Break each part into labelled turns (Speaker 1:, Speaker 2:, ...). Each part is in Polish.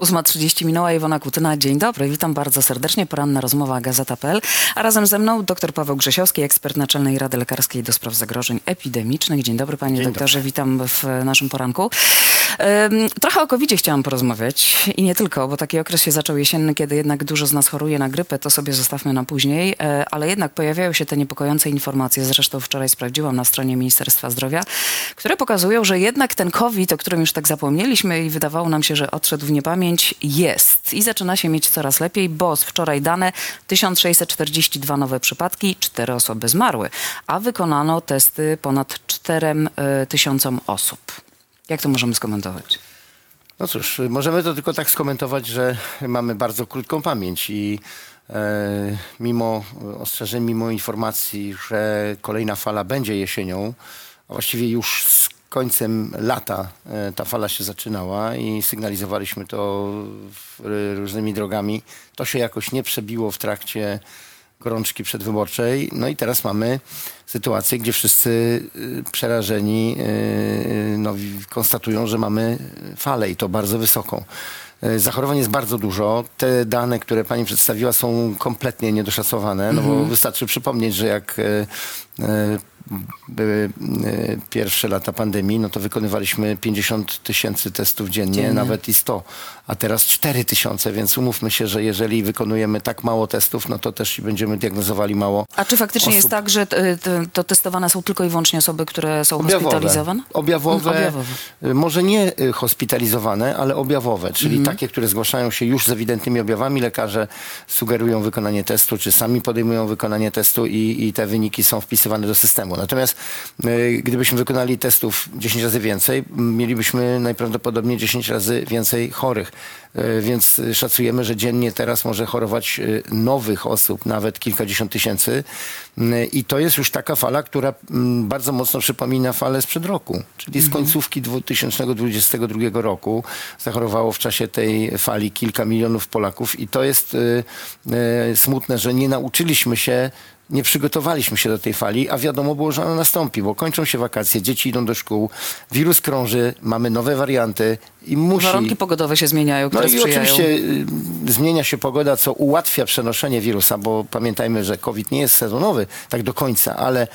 Speaker 1: 8.30 minęła Iwona Kutyna. Dzień dobry, witam bardzo serdecznie. Poranna rozmowa Gazeta.pl. A razem ze mną dr Paweł Grzesiowski, ekspert Naczelnej Rady Lekarskiej do spraw zagrożeń epidemicznych. Dzień dobry panie
Speaker 2: Dzień
Speaker 1: doktorze, witam w naszym poranku. Trochę o covid chciałam porozmawiać i nie tylko, bo taki okres się zaczął jesienny, kiedy jednak dużo z nas choruje na grypę, to sobie zostawmy na później, E, ale jednak pojawiają się te niepokojące informacje, zresztą wczoraj sprawdziłam na stronie Ministerstwa Zdrowia, które pokazują, że jednak ten COVID, o którym już tak zapomnieliśmy i wydawało nam się, że odszedł w niepamięć, jest i zaczyna się mieć coraz lepiej, bo z wczoraj dane 1642 nowe przypadki, 4 osoby zmarły, a wykonano testy ponad 4 tysiącom osób. Jak to możemy skomentować?
Speaker 2: No cóż, możemy to tylko tak skomentować, że mamy bardzo krótką pamięć i e, mimo ostrzeżeń, mimo informacji, że kolejna fala będzie jesienią, a właściwie już z końcem lata e, ta fala się zaczynała i sygnalizowaliśmy to w, różnymi drogami, to się jakoś nie przebiło w trakcie gorączki przedwyborczej. No i teraz mamy sytuację, gdzie wszyscy y, przerażeni y, no, wi- konstatują, że mamy falę i to bardzo wysoką. Y, Zachorowań jest bardzo dużo. Te dane, które pani przedstawiła są kompletnie niedoszacowane, no bo wystarczy przypomnieć, że jak y, y, były y, pierwsze lata pandemii, no to wykonywaliśmy 50 tysięcy testów dziennie,
Speaker 1: Dziennie.
Speaker 2: nawet i 100, a teraz 4 tysiące, więc umówmy się, że jeżeli wykonujemy tak mało testów, no to też i będziemy diagnozowali mało
Speaker 1: A czy faktycznie jest
Speaker 2: osób.
Speaker 1: tak, że t- to testowane są tylko i wyłącznie osoby, które są hospitalizowane?
Speaker 2: Objawowe,
Speaker 1: Mm, objawowe.
Speaker 2: może nie hospitalizowane, ale objawowe, czyli
Speaker 1: Mhm.
Speaker 2: takie, które zgłaszają się już z ewidentnymi objawami. Lekarze sugerują wykonanie testu, czy sami podejmują wykonanie testu i, i te wyniki są wpisywane do systemu. Natomiast y, gdybyśmy wykonali testów 10 razy więcej, mielibyśmy najprawdopodobniej 10 razy więcej chorych. Y, Więc szacujemy, że dziennie teraz może chorować y, nowych osób, nawet kilkadziesiąt tysięcy. I to jest już taka fala, która mm, bardzo mocno przypomina falę sprzed roku, czyli z końcówki 2022 roku. Zachorowało w czasie tej fali kilka milionów Polaków i to jest smutne, że nie nauczyliśmy się nie przygotowaliśmy się do tej fali, a wiadomo było, że ona nastąpi, bo kończą się wakacje, dzieci idą do szkół, wirus krąży, mamy nowe warianty i musi...
Speaker 1: Warunki pogodowe się zmieniają,
Speaker 2: No
Speaker 1: które
Speaker 2: i
Speaker 1: sprzyjają.
Speaker 2: oczywiście y, zmienia się pogoda, co ułatwia przenoszenie wirusa, bo pamiętajmy, że COVID nie jest sezonowy tak do końca, ale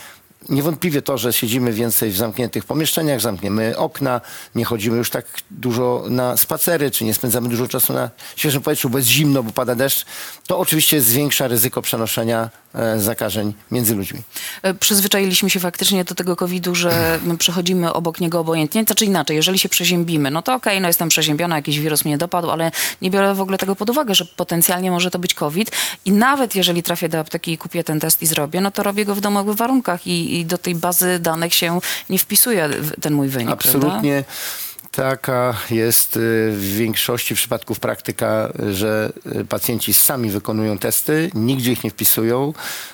Speaker 2: niewątpliwie to, że siedzimy więcej w zamkniętych pomieszczeniach, zamkniemy okna, nie chodzimy już tak dużo na spacery, czy nie spędzamy dużo czasu na świeżym powietrzu, bo jest zimno, bo pada deszcz, to oczywiście zwiększa ryzyko przenoszenia zakażeń między ludźmi.
Speaker 1: E, Przyzwyczailiśmy się faktycznie do tego COVID-u, że my przechodzimy obok niego obojętnie. Znaczy inaczej, jeżeli się przeziębimy, no to okej, no jestem przeziębiona, jakiś wirus mnie dopadł, ale nie biorę w ogóle tego pod uwagę, że potencjalnie może to być COVID. I nawet jeżeli trafię do apteki i kupię ten test i zrobię, no to robię go w domowych warunkach i, i do tej bazy danych się nie wpisuje ten mój wynik. Prawda?
Speaker 2: Taka jest y, w większości przypadków praktyka, że y, pacjenci sami wykonują testy, nigdzie ich nie wpisują,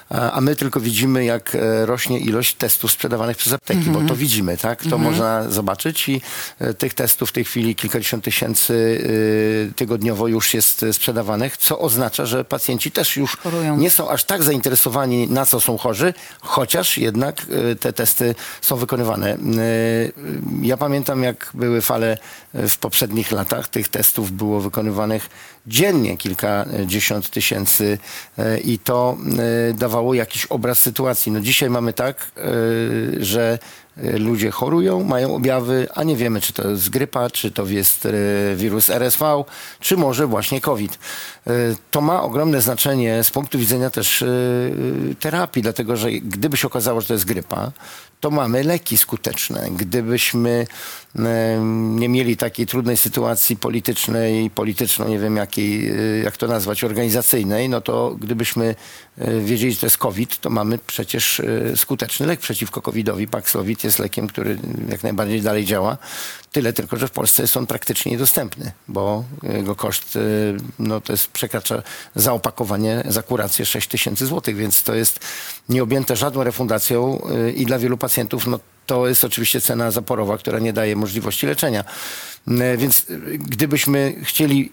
Speaker 2: a my tylko widzimy, jak e, rośnie ilość testów sprzedawanych przez apteki, bo to widzimy, tak? To można zobaczyć i e, tych testów w tej chwili kilkadziesiąt tysięcy y, tygodniowo już jest e, sprzedawanych, co oznacza, że pacjenci też już
Speaker 1: Chorują.
Speaker 2: nie są aż tak zainteresowani, na co są chorzy, chociaż jednak te testy są wykonywane. Ja pamiętam, jak były fale y, w poprzednich latach. Tych testów było wykonywanych dziennie kilkadziesiąt tysięcy y, i to y, dawało jakiś obraz sytuacji. No dzisiaj mamy tak, że ludzie chorują, mają objawy, a nie wiemy, czy to jest grypa, czy to jest y, wirus RSV, czy może właśnie COVID. Y, To ma ogromne znaczenie z punktu widzenia też y, terapii, dlatego że gdyby się okazało, że to jest grypa, to mamy leki skuteczne. Gdybyśmy y, nie mieli takiej trudnej sytuacji politycznej, polityczno, nie wiem jakiej, y, jak to nazwać, organizacyjnej, no to gdybyśmy y, wiedzieli, że to jest COVID, to mamy przecież y, skuteczny lek przeciwko COVID-owi. Paxlovid jest lekiem, który jak najbardziej dalej działa. Tyle tylko, że w Polsce jest on praktycznie niedostępny, bo jego koszt y, no, to jest, przekracza za opakowanie, za kurację 6 tysięcy złotych, więc to jest nieobjęte żadną refundacją i dla wielu pacjentów no, to jest oczywiście cena zaporowa, która nie daje możliwości leczenia. Więc gdybyśmy chcieli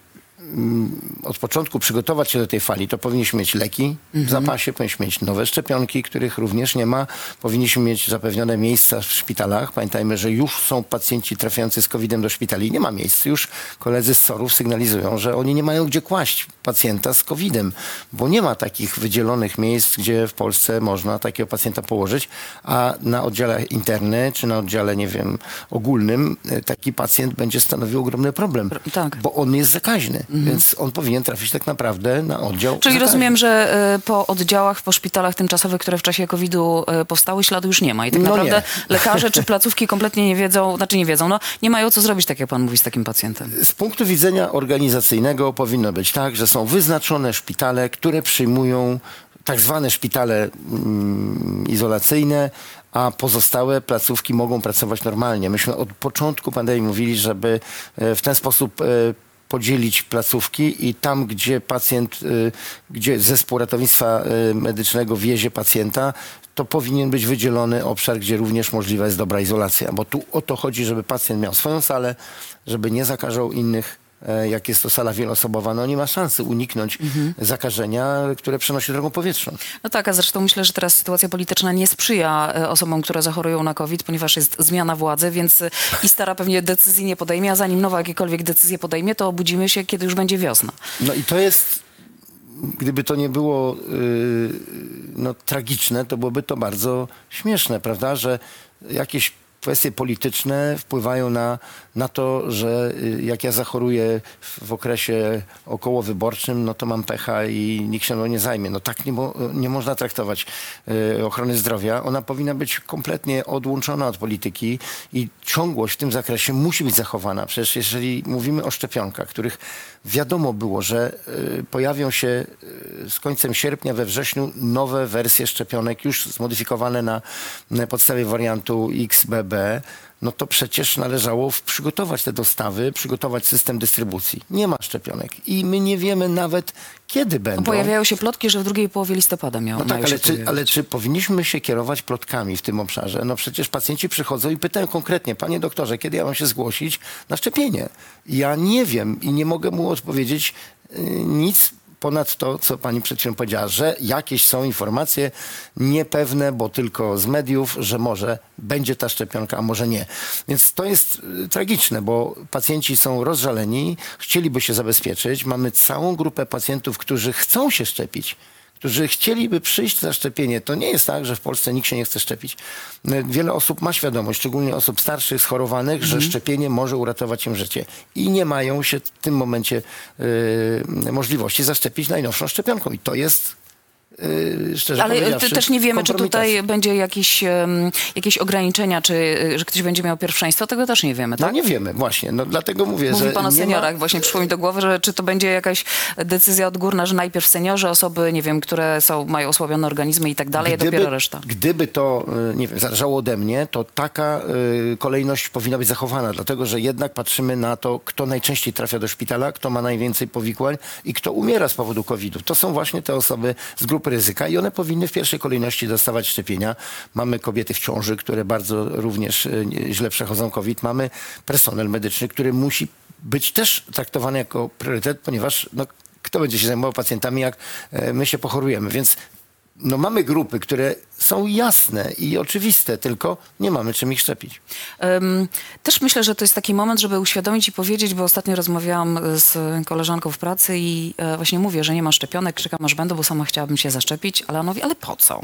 Speaker 2: od początku przygotować się do tej fali, to powinniśmy mieć leki w zapasie, powinniśmy mieć nowe szczepionki, których również nie ma. Powinniśmy mieć zapewnione miejsca w szpitalach. Pamiętajmy, że już są pacjenci trafiający z COVID-em do szpitali. Nie ma miejsc. Już koledzy z SOR-ów sygnalizują, że oni nie mają gdzie kłaść pacjenta z COVID-em, bo nie ma takich wydzielonych miejsc, gdzie w Polsce można takiego pacjenta położyć, a na oddziale interny czy na oddziale, nie wiem, ogólnym e, taki pacjent będzie stanowił ogromny problem,
Speaker 1: tak.
Speaker 2: bo on jest zakaźny, więc on powinien trafić tak naprawdę na oddział
Speaker 1: Czyli rozumiem, że e, po oddziałach, po szpitalach tymczasowych, które w czasie COVID-u e, powstały, śladu już nie ma. I tak
Speaker 2: No
Speaker 1: naprawdę
Speaker 2: nie.
Speaker 1: lekarze czy placówki kompletnie nie wiedzą, znaczy nie wiedzą, no nie mają co zrobić, tak jak pan mówi, z takim pacjentem.
Speaker 2: Z punktu widzenia organizacyjnego powinno być tak, że są wyznaczone szpitale, które przyjmują tak zwane szpitale mm, izolacyjne, a pozostałe placówki mogą pracować normalnie. Myśmy od początku pandemii mówili, żeby e, w ten sposób e, podzielić placówki i tam, gdzie pacjent, e, gdzie zespół ratownictwa e, medycznego wiezie pacjenta, to powinien być wydzielony obszar, gdzie również możliwa jest dobra izolacja, bo tu o to chodzi, żeby pacjent miał swoją salę, żeby nie zakażał innych. E, Jak jest to sala wieloosobowa, no nie ma szansy uniknąć zakażenia, które przenosi drogą powietrzną.
Speaker 1: No tak, a zresztą myślę, że teraz sytuacja polityczna nie sprzyja e, osobom, które zachorują na COVID, ponieważ jest zmiana władzy, więc i stara pewnie decyzji nie podejmie, a zanim nowa jakiekolwiek decyzje podejmie, to obudzimy się, kiedy już będzie wiosna.
Speaker 2: No i to jest, gdyby to nie było yy, no, tragiczne, to byłoby to bardzo śmieszne, prawda, że jakieś kwestie polityczne wpływają na, na to, że y, jak ja zachoruję w, okresie okołowyborczym, no to mam pecha i nikt się mną nie zajmie. No tak nie, nie można traktować y, ochrony zdrowia. Ona powinna być kompletnie odłączona od polityki i ciągłość w tym zakresie musi być zachowana. Przecież jeżeli mówimy o szczepionkach, których wiadomo było, że y, pojawią się z końcem sierpnia, we wrześniu nowe wersje szczepionek, już zmodyfikowane na podstawie wariantu XBB, no to przecież należało przygotować te dostawy, przygotować system dystrybucji. Nie ma szczepionek i my nie wiemy nawet, kiedy będą.
Speaker 1: Pojawiają się plotki, że w drugiej połowie listopada miał,
Speaker 2: No tak, ale czy, ale czy powinniśmy się kierować plotkami w tym obszarze? No przecież pacjenci przychodzą i pytają konkretnie, panie doktorze, kiedy ja mam się zgłosić na szczepienie? Ja nie wiem i nie mogę mu odpowiedzieć y, nic ponad to, co pani przed chwilą powiedziała, że jakieś są informacje niepewne, bo tylko z mediów, że może będzie ta szczepionka, a może nie. Więc to jest y, tragiczne, bo pacjenci są rozżaleni, chcieliby się zabezpieczyć. Mamy całą grupę pacjentów, którzy chcą się szczepić którzy chcieliby przyjść na szczepienie. To nie jest tak, że w Polsce nikt się nie chce szczepić. Y, Wiele osób ma świadomość, szczególnie osób starszych, schorowanych, że szczepienie może uratować im życie. I nie mają się w tym momencie y, możliwości zaszczepić najnowszą szczepionką. I to jest, szczerze
Speaker 1: Ale też nie wiemy, czy tutaj będzie jakieś, jakieś ograniczenia, czy y, że ktoś będzie miał pierwszeństwo. Tego też nie wiemy,
Speaker 2: No
Speaker 1: tak?
Speaker 2: nie wiemy, właśnie. No, dlatego mówię,
Speaker 1: Mówi
Speaker 2: że
Speaker 1: pan o seniorach.
Speaker 2: Ma...
Speaker 1: Właśnie przyszło mi do głowy, że czy to będzie jakaś decyzja odgórna, że najpierw seniorzy, osoby, nie wiem, które są, mają osłabione organizmy i tak dalej, a dopiero reszta.
Speaker 2: Gdyby to, y, nie wiem, zależało ode mnie, to taka y, kolejność powinna być zachowana, dlatego że jednak patrzymy na to, kto najczęściej trafia do szpitala, kto ma najwięcej powikłań i kto umiera z powodu COVID-u. To są właśnie te osoby z grupy ryzyka i one powinny w pierwszej kolejności dostawać szczepienia. Mamy kobiety w ciąży, które bardzo również nie- źle przechodzą COVID. Mamy personel medyczny, który musi być też traktowany jako priorytet, ponieważ no, kto będzie się zajmował pacjentami, jak e, my się pochorujemy. Więc no mamy grupy, które są jasne i oczywiste, tylko nie mamy czym ich szczepić.
Speaker 1: Też myślę, że to jest taki moment, żeby uświadomić i powiedzieć, bo ostatnio rozmawiałam z koleżanką w pracy i e, właśnie mówię, że nie ma szczepionek, czekam aż będą, bo sama chciałabym się zaszczepić, ale ona mówi, ale po co?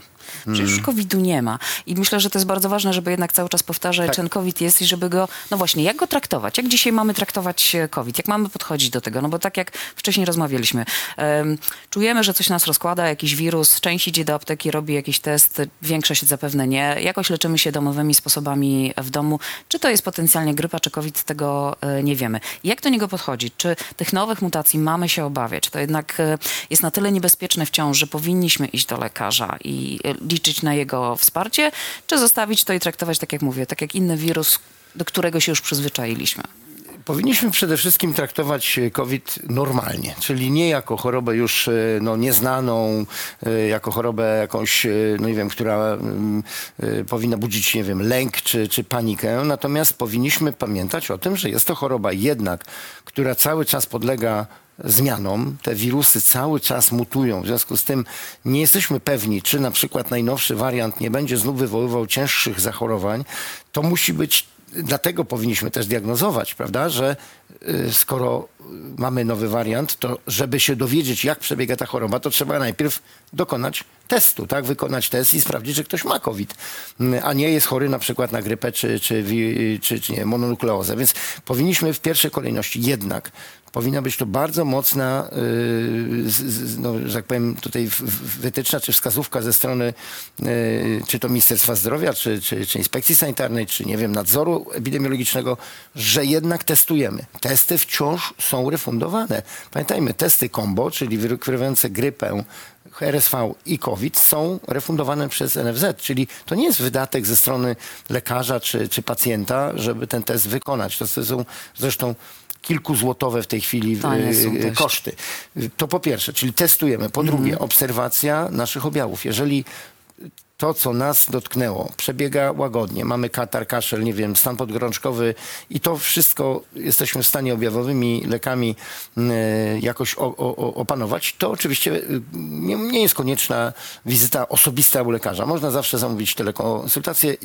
Speaker 1: Przecież już COVID-u nie ma. I myślę, że to jest bardzo ważne, żeby jednak cały czas powtarzać,
Speaker 2: Tak.
Speaker 1: ten COVID jest i żeby go, no właśnie, jak go traktować? Jak dzisiaj mamy traktować e, COVID? Jak mamy podchodzić do tego? No bo tak jak wcześniej rozmawialiśmy, em, czujemy, że coś nas rozkłada, jakiś wirus, część idzie do apteki, robi jakiś test, większość zapewne nie. Jakoś leczymy się domowymi sposobami w domu. Czy to jest potencjalnie grypa, czy COVID, tego e, nie wiemy. Jak do niego podchodzić? Czy tych nowych mutacji mamy się obawiać? To jednak e, jest na tyle niebezpieczne wciąż, że powinniśmy iść do lekarza i liczyć na jego wsparcie, czy zostawić to i traktować, tak jak mówię, tak jak inny wirus, do którego się już przyzwyczailiśmy.
Speaker 2: Powinniśmy przede wszystkim traktować e, COVID normalnie, czyli nie jako chorobę już e, no, nieznaną, e, jako chorobę jakąś, no nie wiem, która mm, powinna budzić, nie wiem, lęk czy, czy panikę. Natomiast powinniśmy pamiętać o tym, że jest to choroba jednak, która cały czas podlega zmianom. Te wirusy cały czas mutują. W związku z tym nie jesteśmy pewni, czy na przykład najnowszy wariant nie będzie znów wywoływał cięższych zachorowań. To musi być dlatego powinniśmy też diagnozować, prawda, że y, skoro mamy nowy wariant, to żeby się dowiedzieć, jak przebiega ta choroba, to trzeba najpierw dokonać testu, tak, wykonać test i sprawdzić, że ktoś ma COVID, a nie jest chory na przykład na grypę czy, czy, czy, czy nie, mononukleozę. Więc powinniśmy w pierwszej kolejności jednak powinna być to bardzo mocna, yy, no, że tak powiem, tutaj wytyczna czy wskazówka ze strony yy, czy to Ministerstwa Zdrowia, czy, czy, czy Inspekcji Sanitarnej, czy nie wiem, nadzoru epidemiologicznego, że jednak testujemy. Testy wciąż są refundowane. Pamiętajmy, testy combo, czyli wykrywające grypę, RSV i COVID są refundowane przez NFZ, czyli to nie jest wydatek ze strony lekarza czy, czy pacjenta, żeby ten test wykonać. To są zresztą kilkuzłotowe w tej chwili
Speaker 1: Tanie są
Speaker 2: y,
Speaker 1: też.
Speaker 2: koszty. To po pierwsze, czyli testujemy. Po drugie, obserwacja naszych objawów. Jeżeli to, co nas dotknęło, przebiega łagodnie, mamy katar, kaszel, nie wiem, stan podgorączkowy i to wszystko jesteśmy w stanie objawowymi lekami jakoś o, o, o- opanować, to oczywiście y, nie, jest konieczna wizyta osobista u lekarza. Można zawsze zamówić telekonsultację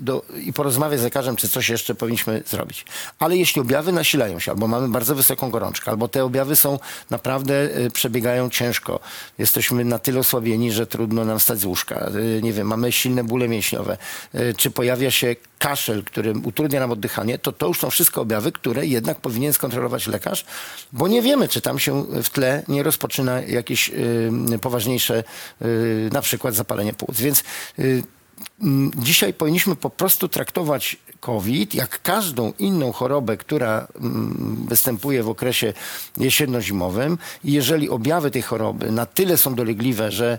Speaker 2: i porozmawiać z lekarzem, czy coś jeszcze powinniśmy zrobić. Ale jeśli objawy nasilają się, albo mamy bardzo wysoką gorączkę, albo te objawy są naprawdę, y, przebiegają ciężko, jesteśmy na tyle osłabieni, że trudno nam wstać z łóżka, y, nie wiem, mamy silne bóle mięśniowe, y, czy pojawia się kaszel, który utrudnia nam oddychanie, to to już są wszystko objawy, które jednak powinien skontrolować lekarz, bo nie wiemy, czy tam się w tle nie rozpoczyna jakieś y, poważniejsze, y, na przykład zapalenie płuc. Więc dzisiaj powinniśmy po prostu traktować COVID jak każdą inną chorobę, która mm, występuje w okresie jesienno-zimowym jeżeli objawy tej choroby na tyle są dolegliwe, że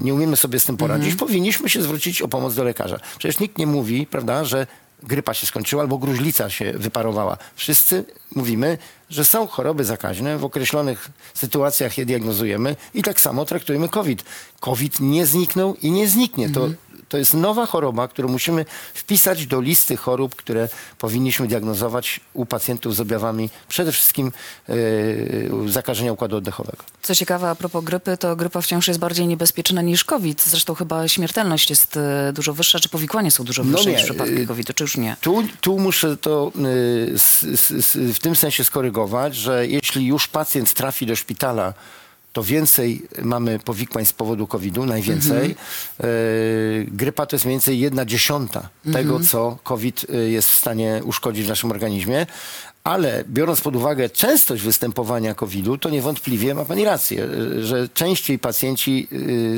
Speaker 2: nie umiemy sobie z tym poradzić, powinniśmy się zwrócić o pomoc do lekarza. Przecież nikt nie mówi, prawda, że grypa się skończyła albo gruźlica się wyparowała. Wszyscy mówimy, że są choroby zakaźne, w określonych sytuacjach je diagnozujemy i tak samo traktujemy COVID. COVID nie zniknął i nie zniknie. To, to jest nowa choroba, którą musimy wpisać do listy chorób, które powinniśmy diagnozować u pacjentów z objawami przede wszystkim yy, zakażenia układu oddechowego.
Speaker 1: Co ciekawe, a propos grypy, to grypa wciąż jest bardziej niebezpieczna niż COVID. Zresztą chyba śmiertelność jest e, dużo wyższa, czy powikłania są dużo
Speaker 2: No
Speaker 1: wyższe
Speaker 2: nie,
Speaker 1: niż w przypadku
Speaker 2: y,
Speaker 1: COVID-u, czy już nie?
Speaker 2: Tu, tu muszę to y, s, s, s, w tym sensie skorygować, że jeśli już pacjent trafi do szpitala, to więcej mamy powikłań z powodu COVID-u, najwięcej. Y, grypa to jest mniej więcej jedna dziesiąta tego, co COVID y, jest w stanie uszkodzić w naszym organizmie. Ale biorąc pod uwagę częstość występowania COVID-u, to niewątpliwie ma Pani rację, y, że częściej pacjenci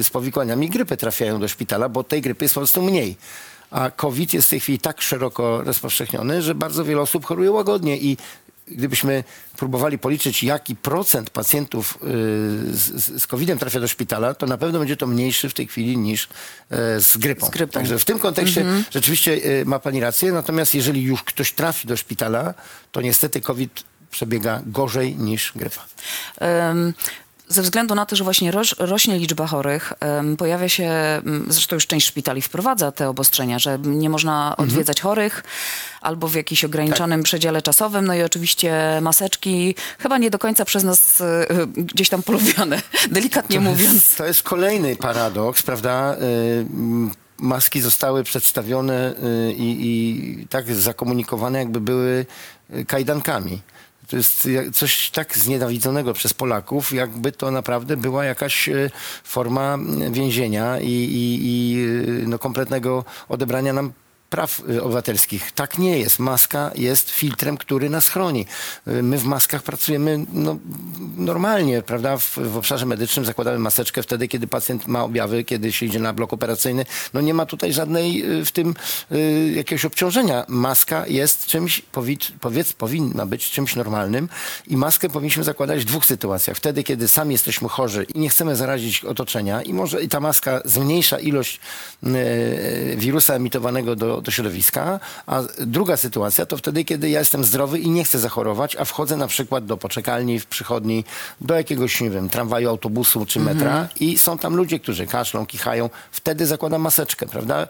Speaker 2: z powikłaniami grypy trafiają do szpitala, bo tej grypy jest po prostu mniej. A COVID jest w tej chwili tak szeroko rozpowszechniony, że bardzo wiele osób choruje łagodnie i gdybyśmy próbowali policzyć, jaki procent pacjentów y, z, z COVID-em trafia do szpitala, to na pewno będzie to mniejszy w tej chwili niż e, z grypą.
Speaker 1: Z grypą.
Speaker 2: Także w tym kontekście rzeczywiście y, ma pani rację. Natomiast jeżeli już ktoś trafi do szpitala, to niestety COVID przebiega gorzej niż grypa.
Speaker 1: Em, Ze względu na to, że właśnie roś, rośnie liczba chorych, em, pojawia się, zresztą już część szpitali wprowadza te obostrzenia, że nie można odwiedzać chorych albo w jakimś ograniczonym przedziale czasowym. No i oczywiście maseczki, chyba nie do końca przez nas e, e, gdzieś tam polubione, delikatnie mówiąc.
Speaker 2: To jest kolejny paradoks, prawda? Y, Maski zostały przedstawione y, i, i tak zakomunikowane, jakby były y, kajdankami. To jest coś tak znienawidzonego przez Polaków, jakby to naprawdę była jakaś y, forma więzienia i, i, i y, no, kompletnego odebrania nam praw y, obywatelskich. Tak nie jest. Maska jest filtrem, który nas chroni. Y, My w maskach pracujemy no, normalnie, prawda? W, w obszarze medycznym zakładamy maseczkę wtedy, kiedy pacjent ma objawy, kiedy się idzie na blok operacyjny. No nie ma tutaj żadnej y, w tym jakiegoś obciążenia. Maska jest czymś, powid, powiedz, powinna być czymś normalnym i maskę powinniśmy zakładać w dwóch sytuacjach. Wtedy, kiedy sami jesteśmy chorzy i nie chcemy zarazić otoczenia i może i ta maska zmniejsza ilość wirusa emitowanego do, do środowiska, a druga sytuacja to wtedy, kiedy ja jestem zdrowy i nie chcę zachorować, a wchodzę na przykład do poczekalni, w przychodni do jakiegoś, nie wiem, tramwaju, autobusu czy metra i są tam ludzie, którzy kaszlą, kichają, wtedy zakładam maseczkę, prawda?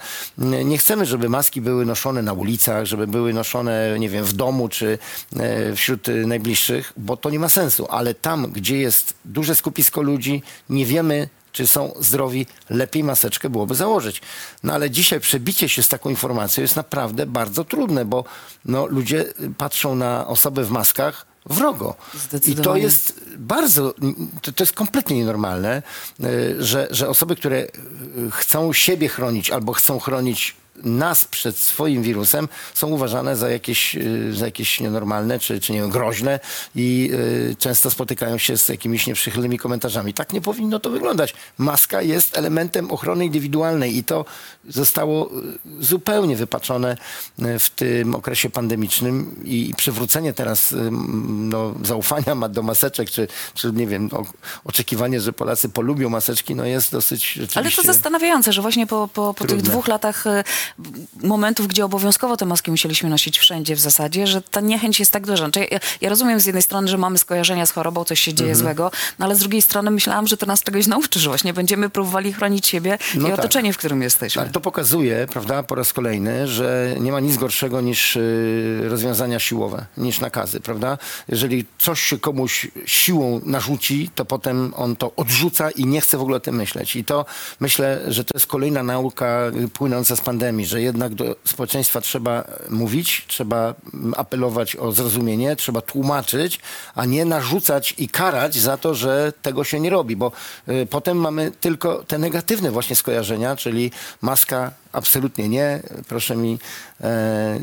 Speaker 2: Nie chcemy, żeby maski były noszone na ulicach, żeby były noszone, nie wiem, w domu czy e, wśród najbliższych, bo to nie ma sensu, ale tam, gdzie jest duże skupisko ludzi, nie wiemy, czy są zdrowi, lepiej maseczkę byłoby założyć. No ale dzisiaj przebicie się z taką informacją jest naprawdę bardzo trudne, bo no, ludzie patrzą na osoby w maskach wrogo. I to jest bardzo, to, to jest kompletnie nienormalne, y, że, że osoby, które y, chcą siebie chronić albo chcą chronić nas przed swoim wirusem, są uważane za jakieś, y, za jakieś nienormalne czy, czy nie wiem, groźne i y, często spotykają się z jakimiś nieprzychylnymi komentarzami. Tak nie powinno to wyglądać. Maska jest elementem ochrony indywidualnej i to zostało y, zupełnie wypaczone y, w tym okresie pandemicznym i, i przywrócenie teraz y, no, zaufania ma- do maseczek, czy, czy nie wiem, o, oczekiwanie, że Polacy polubią maseczki, no jest dosyć rzeczywiście...
Speaker 1: Ale to zastanawiające, że właśnie po, po, po tych dwóch latach momentów, gdzie obowiązkowo te maski musieliśmy nosić wszędzie w zasadzie, że ta niechęć jest tak duża. Znaczy, ja, ja rozumiem z jednej strony, że mamy skojarzenia z chorobą, coś się dzieje
Speaker 2: Mhm.
Speaker 1: złego, no ale z drugiej strony myślałam, że to nas czegoś nauczy, że właśnie będziemy próbowali chronić siebie
Speaker 2: No
Speaker 1: i
Speaker 2: tak.
Speaker 1: otoczenie, w którym jesteśmy.
Speaker 2: Tak, to pokazuje, prawda, po raz kolejny, że nie ma nic gorszego niż y, rozwiązania siłowe, niż nakazy, prawda? Jeżeli coś się komuś siłą narzuci, to potem on to odrzuca i nie chce w ogóle o tym myśleć. I to myślę, że to jest kolejna nauka płynąca z pandemii, że jednak do społeczeństwa trzeba mówić, trzeba apelować o zrozumienie, trzeba tłumaczyć, a nie narzucać i karać za to, że tego się nie robi, bo y, potem mamy tylko te negatywne właśnie skojarzenia, czyli maska absolutnie nie, proszę mi e,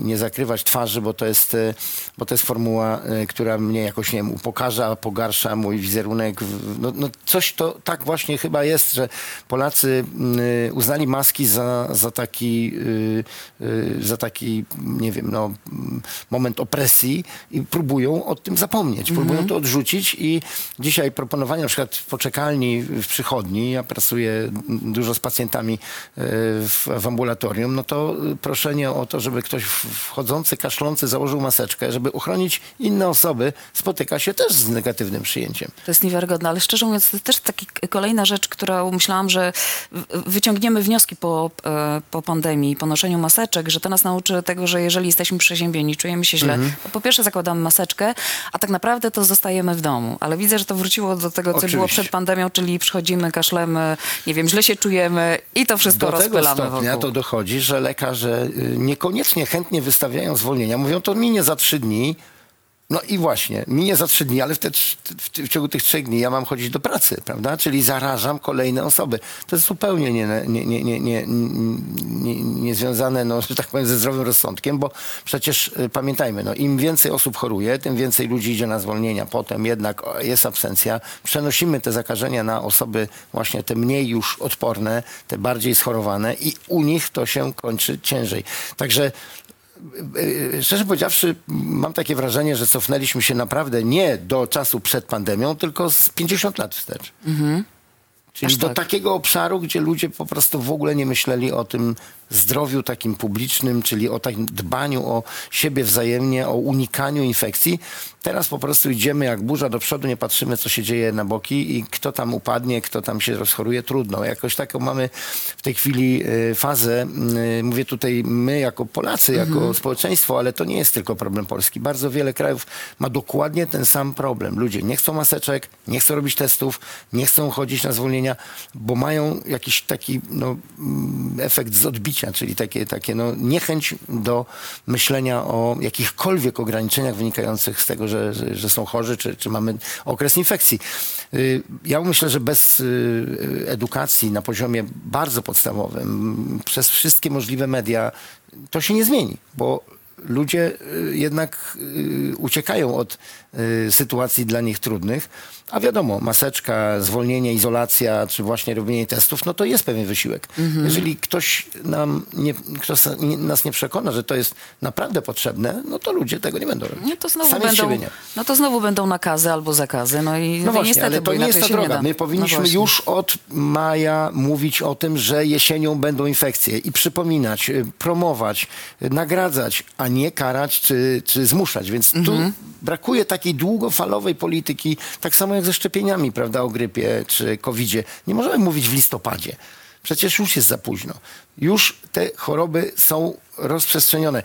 Speaker 2: nie zakrywać twarzy, bo to jest, e, bo to jest formuła, e, która mnie jakoś, nie wiem, upokarza, pogarsza mój wizerunek. W- No, no coś to tak właśnie chyba jest, że Polacy mm, uznali maski za, za taki, y, y, za taki, nie wiem, no, moment opresji i próbują o tym zapomnieć, próbują to odrzucić i dzisiaj proponowanie na przykład w poczekalni w przychodni, ja pracuję dużo z pacjentami e, w, w ambulatorium, no to proszenie o to, żeby ktoś wchodzący, kaszlący założył maseczkę, żeby uchronić inne osoby, spotyka się też z negatywnym przyjęciem.
Speaker 1: To jest niewiarygodne, ale szczerze mówiąc, to też taki kolejna rzecz, którą myślałam, że wyciągniemy wnioski po, e, po pandemii, po noszeniu maseczek, że to nas nauczy tego, że jeżeli jesteśmy przeziębieni, czujemy się źle,
Speaker 2: Mhm.
Speaker 1: to po pierwsze zakładamy maseczkę, a tak naprawdę to zostajemy w domu. Ale widzę, że to wróciło do tego, co
Speaker 2: Oczywiście.
Speaker 1: było przed pandemią, czyli przychodzimy, kaszlemy, nie wiem, źle się czujemy i to wszystko
Speaker 2: Do tego stopnia
Speaker 1: wokół.
Speaker 2: to dochodzi, że lekarze y, niekoniecznie chętnie wystawiają zwolnienia. Mówią, to minie za trzy dni. No i właśnie, minie za trzy dni, ale w, te, w, w ciągu tych trzech dni ja mam chodzić do pracy, prawda? Czyli zarażam kolejne osoby. To jest zupełnie nie, nie, nie, nie, nie, nie, nie no, że tak powiem, ze zdrowym rozsądkiem, bo przecież y, pamiętajmy, no, im więcej osób choruje, tym więcej ludzi idzie na zwolnienia. Potem jednak jest absencja. Przenosimy te zakażenia na osoby właśnie te mniej już odporne, te bardziej schorowane i u nich to się kończy ciężej. Także Szczerze powiedziawszy, mam takie wrażenie, że cofnęliśmy się naprawdę nie do czasu przed pandemią, tylko z 50 lat wstecz. Czyli
Speaker 1: Aż
Speaker 2: do
Speaker 1: tak.
Speaker 2: takiego obszaru, gdzie ludzie po prostu w ogóle nie myśleli o tym zdrowiu takim publicznym, czyli o takim dbaniu o siebie wzajemnie, o unikaniu infekcji. Teraz po prostu idziemy jak burza do przodu, nie patrzymy, co się dzieje na boki i kto tam upadnie, kto tam się rozchoruje, trudno. Jakoś taką mamy w tej chwili y, fazę, y, mówię tutaj my jako Polacy, jako społeczeństwo, ale to nie jest tylko problem Polski. Bardzo wiele krajów ma dokładnie ten sam problem. Ludzie nie chcą maseczek, nie chcą robić testów, nie chcą chodzić na zwolnienia, bo mają jakiś taki no, mm, efekt z czyli takie, takie no, niechęć do myślenia o jakichkolwiek ograniczeniach wynikających z tego, że, że, że są chorzy, czy, czy mamy okres infekcji. Y, Ja myślę, że bez y, edukacji na poziomie bardzo podstawowym, przez wszystkie możliwe media, to się nie zmieni, bo ludzie y, jednak y, uciekają od y, sytuacji dla nich trudnych. A wiadomo, maseczka, zwolnienie, izolacja, czy właśnie robienie testów, no to jest pewien wysiłek. Jeżeli ktoś, nam nie, ktoś nas nie przekona, że to jest naprawdę potrzebne, no to ludzie tego nie będą robić.
Speaker 1: No to znowu
Speaker 2: Sami
Speaker 1: będą, no to znowu będą nakazy albo zakazy. No i
Speaker 2: No właśnie,
Speaker 1: niestety,
Speaker 2: ale to nie jest ta droga. My
Speaker 1: No
Speaker 2: powinniśmy
Speaker 1: właśnie.
Speaker 2: już od maja mówić o tym, że jesienią będą infekcje i przypominać, promować, nagradzać, a nie karać czy, czy zmuszać. Więc tu brakuje takiej długofalowej polityki, tak samo jak ze szczepieniami, prawda, o grypie czy covidzie. Nie możemy mówić w listopadzie. Przecież już jest za późno. Już te choroby są rozprzestrzenione.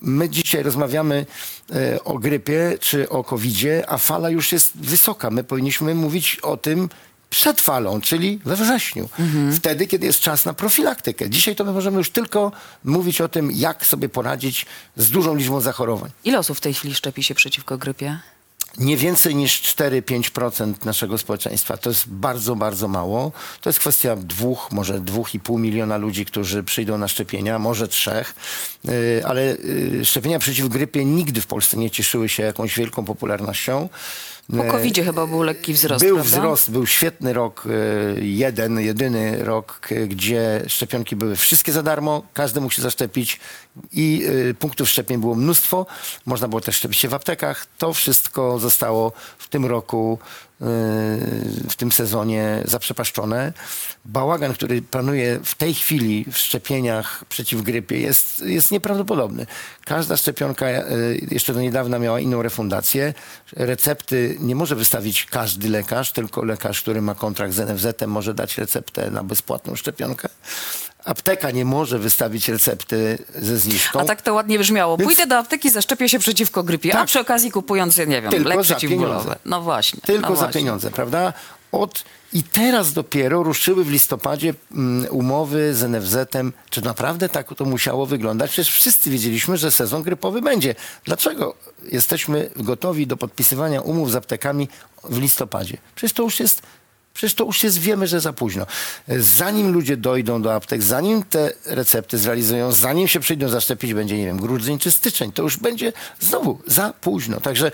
Speaker 2: My dzisiaj rozmawiamy e, o grypie czy o covidzie, a fala już jest wysoka. My powinniśmy mówić o tym przed falą, czyli we wrześniu. Wtedy, kiedy jest czas na profilaktykę. Dzisiaj to my możemy już tylko mówić o tym, jak sobie poradzić z dużą liczbą zachorowań.
Speaker 1: Ile osób w tej chwili szczepi się przeciwko grypie?
Speaker 2: Nie więcej niż 4-5% naszego społeczeństwa. To jest bardzo, bardzo mało. To jest kwestia dwóch, może dwóch i pół miliona ludzi, którzy przyjdą na szczepienia, może trzech. Yy, Ale yy, szczepienia przeciw grypie nigdy w Polsce nie cieszyły się jakąś wielką popularnością.
Speaker 1: Po covidzie chyba był lekki wzrost,
Speaker 2: Był
Speaker 1: prawda?
Speaker 2: wzrost, był świetny rok, e, jeden, jedyny rok, gdzie szczepionki były wszystkie za darmo, każdy mógł się zaszczepić i e, punktów szczepień było mnóstwo. Można było też szczepić się w aptekach. To wszystko zostało w tym roku, e, w tym sezonie zaprzepaszczone. Bałagan, który panuje w tej chwili w szczepieniach przeciw grypie jest, jest nieprawdopodobny. Każda szczepionka e, jeszcze do niedawna miała inną refundację. Recepty nie może wystawić każdy lekarz, tylko lekarz, który ma kontrakt z NFZ-em może dać receptę na bezpłatną szczepionkę. Apteka nie może wystawić recepty ze zniżką.
Speaker 1: A tak to ładnie brzmiało.
Speaker 2: Więc-
Speaker 1: Pójdę do apteki, zaszczepię się przeciwko grypie, a
Speaker 2: Tak.
Speaker 1: przy okazji kupując, ja nie wiem,
Speaker 2: Tylko
Speaker 1: lek
Speaker 2: za
Speaker 1: przeciwbólowy. No właśnie.
Speaker 2: Tylko
Speaker 1: no
Speaker 2: za
Speaker 1: właśnie.
Speaker 2: pieniądze, prawda? Od, I teraz dopiero ruszyły w listopadzie mm, umowy z NFZ-em. Czy naprawdę tak to musiało wyglądać? Przecież wszyscy wiedzieliśmy, że sezon grypowy będzie. Dlaczego jesteśmy gotowi do podpisywania umów z aptekami w listopadzie? Przecież to już jest Przecież to już jest, wiemy, że za późno. Zanim ludzie dojdą do aptek, zanim te recepty zrealizują, zanim się przyjdą zaszczepić, będzie, nie wiem, grudzień czy styczeń, to już będzie znowu za późno. Także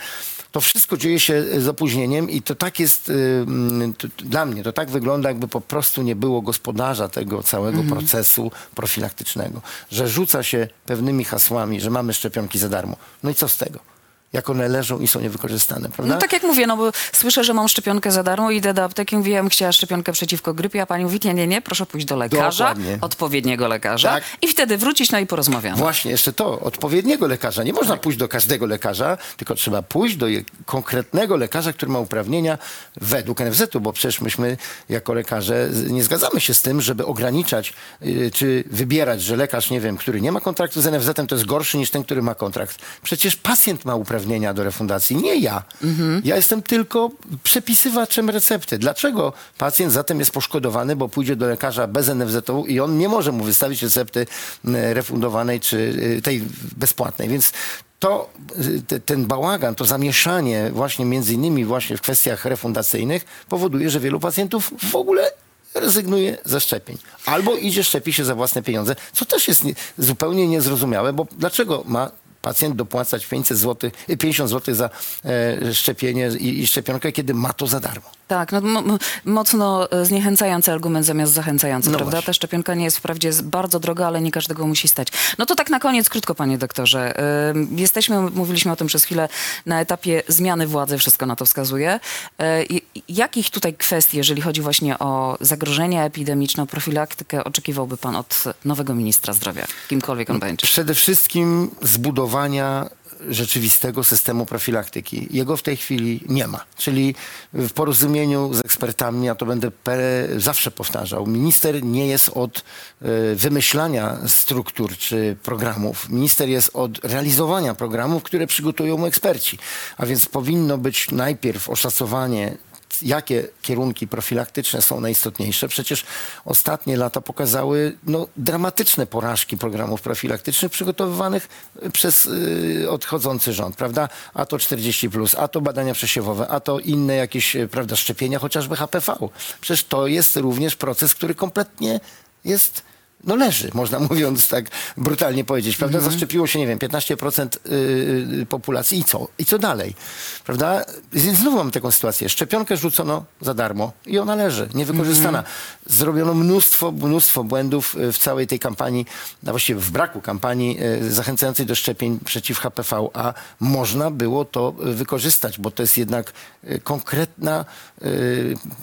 Speaker 2: to wszystko dzieje się z opóźnieniem i to tak jest, ym, to, to, dla mnie to tak wygląda, jakby po prostu nie było gospodarza tego całego procesu profilaktycznego, że rzuca się pewnymi hasłami, że mamy szczepionki za darmo. No i co z tego? Jak one leżą i są niewykorzystane, prawda?
Speaker 1: No tak jak mówię, no bo słyszę, że mam szczepionkę za darmo, idę do apteki, mówię, ja bym chciała szczepionkę przeciwko grypie, a pani mówi, nie, nie, nie, proszę pójść do lekarza,
Speaker 2: Dokładnie.
Speaker 1: odpowiedniego lekarza
Speaker 2: Tak.
Speaker 1: i wtedy wrócić, no i porozmawiamy.
Speaker 2: Właśnie, jeszcze to, odpowiedniego lekarza. Nie można pójść do każdego lekarza, tylko trzeba pójść do je- konkretnego lekarza, który ma uprawnienia według NFZ-u, bo przecież myśmy jako lekarze z- nie zgadzamy się z tym, żeby ograniczać y, czy wybierać, że lekarz, nie wiem, który nie ma kontraktu z NFZ-em, to jest gorszy niż ten, który ma kontrakt. Przecież pacjent ma uprawnienia do refundacji, nie ja. Ja jestem tylko przepisywaczem recepty. Dlaczego pacjent zatem jest poszkodowany, bo pójdzie do lekarza bez NFZ-u i on nie może mu wystawić recepty refundowanej czy y, tej bezpłatnej. Więc to, y, te, ten bałagan, to zamieszanie właśnie między innymi właśnie w kwestiach refundacyjnych powoduje, że wielu pacjentów w ogóle rezygnuje ze szczepień. Albo idzie szczepi się za własne pieniądze, co też jest nie, zupełnie niezrozumiałe, bo dlaczego ma pacjent dopłacać 500 zł, 50 zł za e, szczepienie i, i szczepionkę, kiedy ma to za darmo?
Speaker 1: Tak, no, mocno e, zniechęcający argument zamiast zachęcający,
Speaker 2: No
Speaker 1: prawda?
Speaker 2: właśnie.
Speaker 1: Ta szczepionka nie jest wprawdzie bardzo droga, ale nie każdego musi stać. No to tak na koniec, krótko panie doktorze. Jesteśmy, mówiliśmy o tym przez chwilę, na etapie zmiany władzy, wszystko na to wskazuje. E, Jakich tutaj kwestii, jeżeli chodzi właśnie o zagrożenia epidemiczne, profilaktykę, oczekiwałby pan od nowego ministra zdrowia, kimkolwiek on będzie?
Speaker 2: Przede wszystkim zbudowania rzeczywistego systemu profilaktyki. Jego w tej chwili nie ma. Czyli w porozumieniu z ekspertami, a to będę zawsze powtarzał, minister nie jest od e, wymyślania struktur czy programów. Minister jest od realizowania programów, które przygotują mu eksperci. A więc powinno być najpierw oszacowanie jakie kierunki profilaktyczne są najistotniejsze. Przecież ostatnie lata pokazały no, dramatyczne porażki programów profilaktycznych przygotowywanych przez y, odchodzący rząd, prawda? A to 40, a to badania przesiewowe, a to inne jakieś y, prawda, szczepienia, chociażby HPV. Przecież to jest również proces, który kompletnie jest no leży, można mówiąc tak brutalnie powiedzieć, prawda? Zaszczepiło się, nie wiem, 15% y, y, populacji i co? I co dalej? Prawda? Więc znowu mamy taką sytuację. Szczepionkę rzucono za darmo i ona leży, niewykorzystana. Zrobiono mnóstwo, mnóstwo błędów y, w całej tej kampanii, a właściwie w braku kampanii zachęcającej do szczepień przeciw HPV, a można było to wykorzystać, bo to jest jednak konkretna,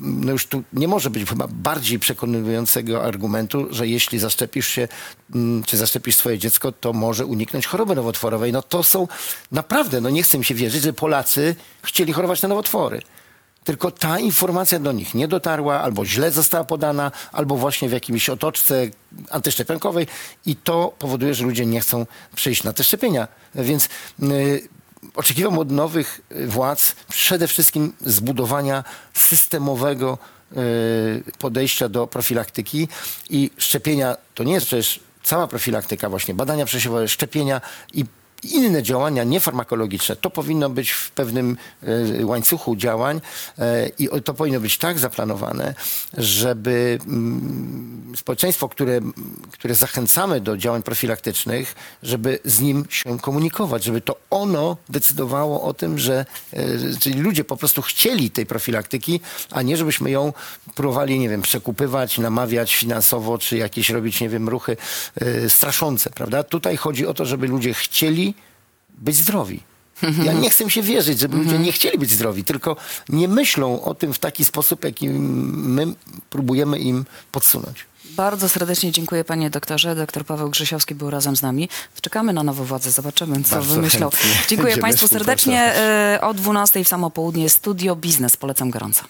Speaker 2: no już tu nie może być chyba bardziej przekonującego argumentu, że jeśli zaszczepimy zaszczepisz się, mm, czy zaszczepisz swoje dziecko, to może uniknąć choroby nowotworowej. No to są naprawdę, no nie chcę mi się wierzyć, że Polacy chcieli chorować na nowotwory. Tylko ta informacja do nich nie dotarła, albo źle została podana, albo właśnie w jakimś otoczce antyszczepionkowej i to powoduje, że ludzie nie chcą przyjść na te szczepienia. Więc y, oczekiwam od nowych władz przede wszystkim zbudowania systemowego podejścia do profilaktyki i szczepienia to nie jest przecież cała profilaktyka właśnie, badania przesiewowe, szczepienia i inne działania niefarmakologiczne. To powinno być w pewnym e, łańcuchu działań e, i to powinno być tak zaplanowane, żeby mm, społeczeństwo, które, które zachęcamy do działań profilaktycznych, żeby z nim się komunikować, żeby to ono decydowało o tym, że e, czyli ludzie po prostu chcieli tej profilaktyki, a nie żebyśmy ją próbowali, nie wiem, przekupywać, namawiać finansowo, czy jakieś robić, nie wiem, ruchy straszące, prawda? Tutaj chodzi o to, żeby ludzie chcieli być zdrowi. Ja nie chcę się wierzyć, żeby ludzie nie chcieli być zdrowi, tylko nie myślą o tym w taki sposób, jaki my próbujemy im podsunąć.
Speaker 1: Bardzo serdecznie dziękuję panie doktorze. Doktor Paweł Grzesiowski był razem z nami. Czekamy na nową władzę, zobaczymy co
Speaker 2: Bardzo
Speaker 1: wymyślą.
Speaker 2: chętnie
Speaker 1: Dziękuję
Speaker 2: będziemy
Speaker 1: państwu serdecznie. E, O 12 w samo południe Studio Biznes. Polecam gorąco.